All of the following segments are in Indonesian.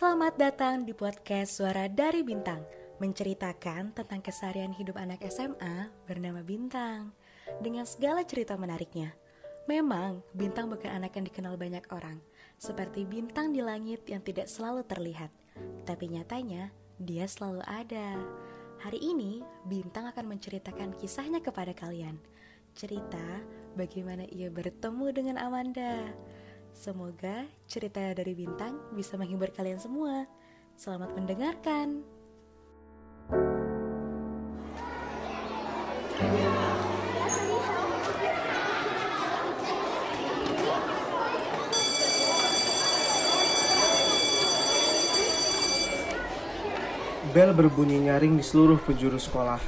Selamat datang di podcast Suara dari Bintang Menceritakan tentang keseharian hidup anak SMA bernama Bintang. Dengan segala cerita menariknya Memang, Bintang bukan anak yang dikenal banyak orang Seperti bintang di langit yang tidak selalu terlihat Tapi nyatanya, dia selalu ada. Hari ini, Bintang akan menceritakan kisahnya kepada kalian. Cerita bagaimana ia bertemu dengan Amanda Semoga cerita dari Bintang bisa menghibur kalian semua. Selamat mendengarkan. Bel berbunyi nyaring di seluruh penjuru sekolah.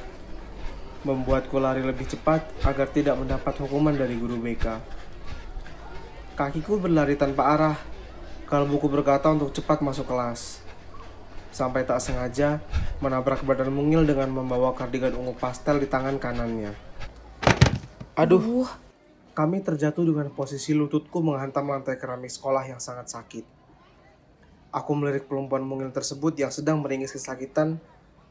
Membuatku lari lebih cepat agar tidak mendapat hukuman dari guru BK. Kakiku berlari tanpa arah, kalbuku berkata untuk cepat masuk kelas. Sampai tak sengaja menabrak badan mungil dengan membawa kardigan ungu pastel di tangan kanannya. Aduh, kami terjatuh dengan posisi lututku menghantam lantai keramik sekolah yang sangat sakit. Aku melirik perempuan mungil tersebut yang sedang meringis kesakitan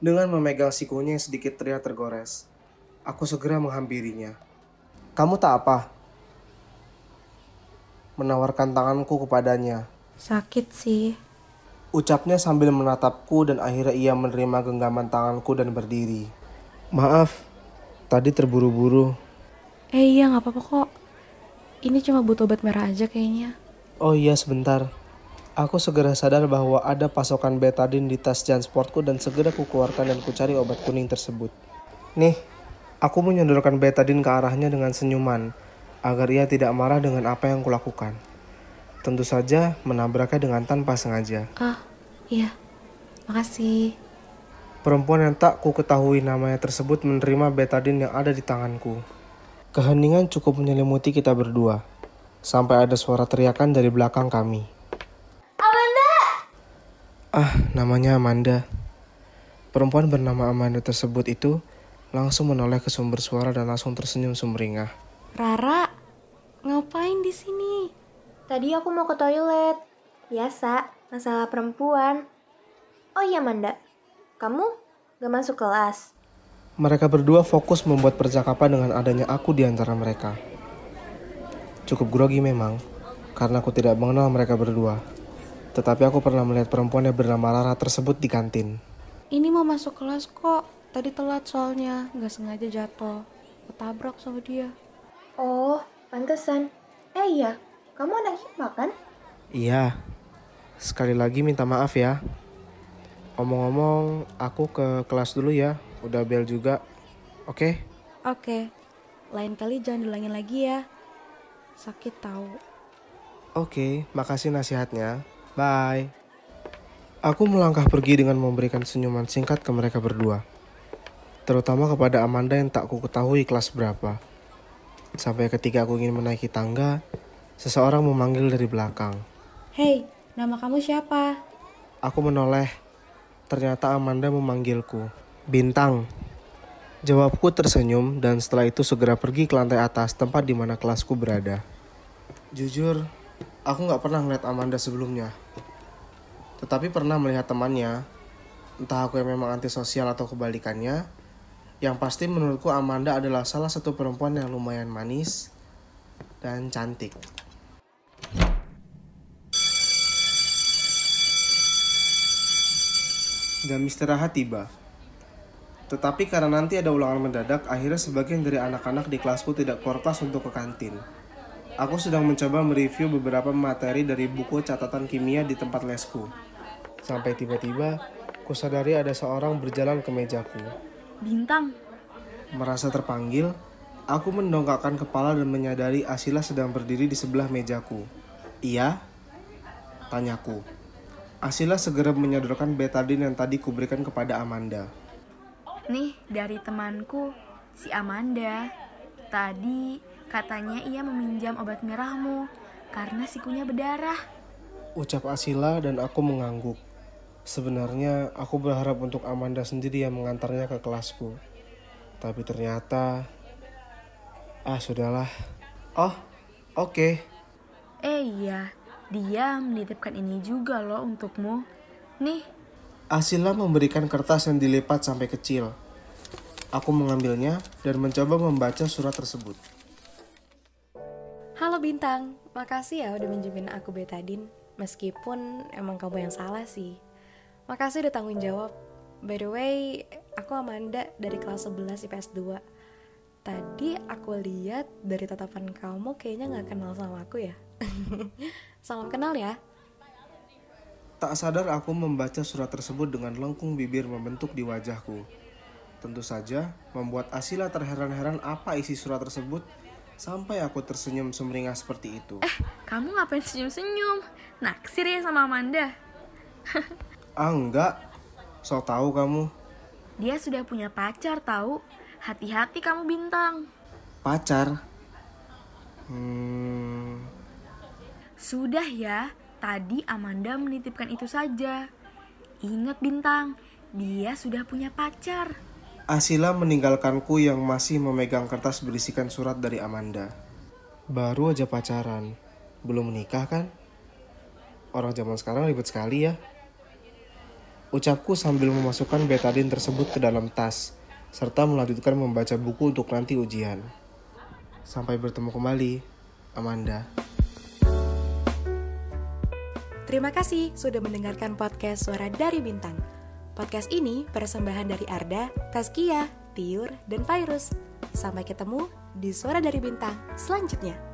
dengan memegang sikunya yang sedikit terlihat tergores. Aku segera menghampirinya. Kamu tak apa? Menawarkan tanganku kepadanya. Sakit sih. Ucapnya sambil menatapku dan akhirnya ia menerima genggaman tanganku dan berdiri. Maaf, tadi terburu-buru. Eh iya nggak apa-apa kok. Ini cuma butuh obat merah aja kayaknya. Oh iya sebentar. Aku segera sadar bahwa ada pasokan betadine di tas jansportku dan segera kukeluarkan dan kucari obat kuning tersebut. Nih, aku menyodorkan betadine ke arahnya dengan senyuman agar ia tidak marah dengan apa yang kulakukan. Tentu saja menabraknya dengan tanpa sengaja. Ah, iya. Makasih. Perempuan yang tak ku ketahui namanya tersebut menerima betadine yang ada di tanganku. Keheningan cukup menyelimuti kita berdua. Sampai ada suara teriakan dari belakang kami. Ah, namanya Amanda. Perempuan bernama Amanda tersebut itu langsung menoleh ke sumber suara dan langsung tersenyum sumringah. Rara, ngapain di sini? Tadi aku mau ke toilet. Biasa, masalah perempuan. Oh iya, Manda. Kamu gak masuk kelas? Mereka berdua fokus membuat percakapan dengan adanya aku di antara mereka. Cukup grogi memang, karena aku tidak mengenal mereka berdua. Tetapi aku pernah melihat perempuan yang bernama Rara tersebut di kantin. Ini mau masuk kelas kok. Tadi telat soalnya, nggak sengaja jatuh. Ketabrak sama dia. Oh, pantesan. Eh iya, kamu anak hikmah kan? Iya, sekali lagi minta maaf ya. Omong-omong, aku ke kelas dulu ya. Udah bel juga. Oke? Oke, lain kali jangan diulangin lagi ya. Sakit tahu. Oke, makasih nasihatnya. Bye. Aku melangkah pergi dengan memberikan senyuman singkat ke mereka berdua. Terutama kepada Amanda yang tak ku ketahui kelas berapa. Sampai ketika aku ingin menaiki tangga, seseorang memanggil dari belakang. Hei, nama kamu siapa? Aku menoleh. Ternyata Amanda memanggilku. Bintang. Jawabku tersenyum dan setelah itu segera pergi ke lantai atas tempat di mana kelasku berada. Jujur, aku nggak pernah melihat Amanda sebelumnya. Tetapi pernah melihat temannya. Entah aku yang memang antisosial atau kebalikannya. Yang pasti menurutku Amanda adalah salah satu perempuan yang lumayan manis dan cantik. Jam istirahat tiba. Tetapi karena nanti ada ulangan mendadak, akhirnya sebagian dari anak-anak di kelasku tidak keluar kelas untuk ke kantin. Aku sedang mencoba mereview beberapa materi dari buku catatan kimia di tempat lesku. Sampai tiba-tiba, kusadari ada seorang berjalan ke mejaku. Bintang. Merasa terpanggil, aku mendongakkan kepala dan menyadari Asila sedang berdiri di sebelah mejaku. Iya? Tanyaku. Asila segera menyodorkan betadine yang tadi kuberikan kepada Amanda. Nih, dari temanku, si Amanda. Tadi katanya ia meminjam obat merahmu karena sikunya berdarah. Ucap Asila dan aku mengangguk. Sebenarnya aku berharap untuk Amanda sendiri yang mengantarnya ke kelasku. Tapi ternyata... Ah, sudahlah. Oh, oke. Eh iya, dia menitipkan ini juga loh untukmu. Nih, Asila memberikan kertas yang dilipat sampai kecil. Aku mengambilnya dan mencoba membaca surat tersebut. Halo Bintang, makasih ya udah minjemin aku betadin. Meskipun emang kamu yang salah sih. Makasih udah tanggung jawab. By the way, aku Amanda dari kelas 11 IPS 2. Tadi aku lihat dari tatapan kamu kayaknya nggak kenal sama aku ya. Salam kenal ya. Tak sadar aku membaca surat tersebut dengan lengkung bibir membentuk di wajahku. Tentu saja, membuat Asila terheran-heran apa isi surat tersebut sampai aku tersenyum sumringah seperti itu. eh, kamu ngapain senyum-senyum? Naksir ya sama Amanda? Ah enggak, so tahu kamu. Dia sudah punya pacar tahu. Hati-hati kamu bintang. Pacar? Hmm, Sudah ya, tadi Amanda menitipkan itu saja. Ingat bintang, dia sudah punya pacar. Asila meninggalkanku yang masih memegang kertas berisikan surat dari Amanda. Baru aja pacaran, belum menikah kan? Orang zaman sekarang ribet sekali ya. Ucapku sambil memasukkan betadin tersebut ke dalam tas, serta melanjutkan membaca buku untuk nanti ujian. Sampai bertemu kembali, Amanda. Terima kasih sudah mendengarkan podcast Suara dari Bintang. Podcast ini persembahan dari Arda, Tazkia, Tiur, dan Virus. Sampai ketemu di Suara dari Bintang selanjutnya.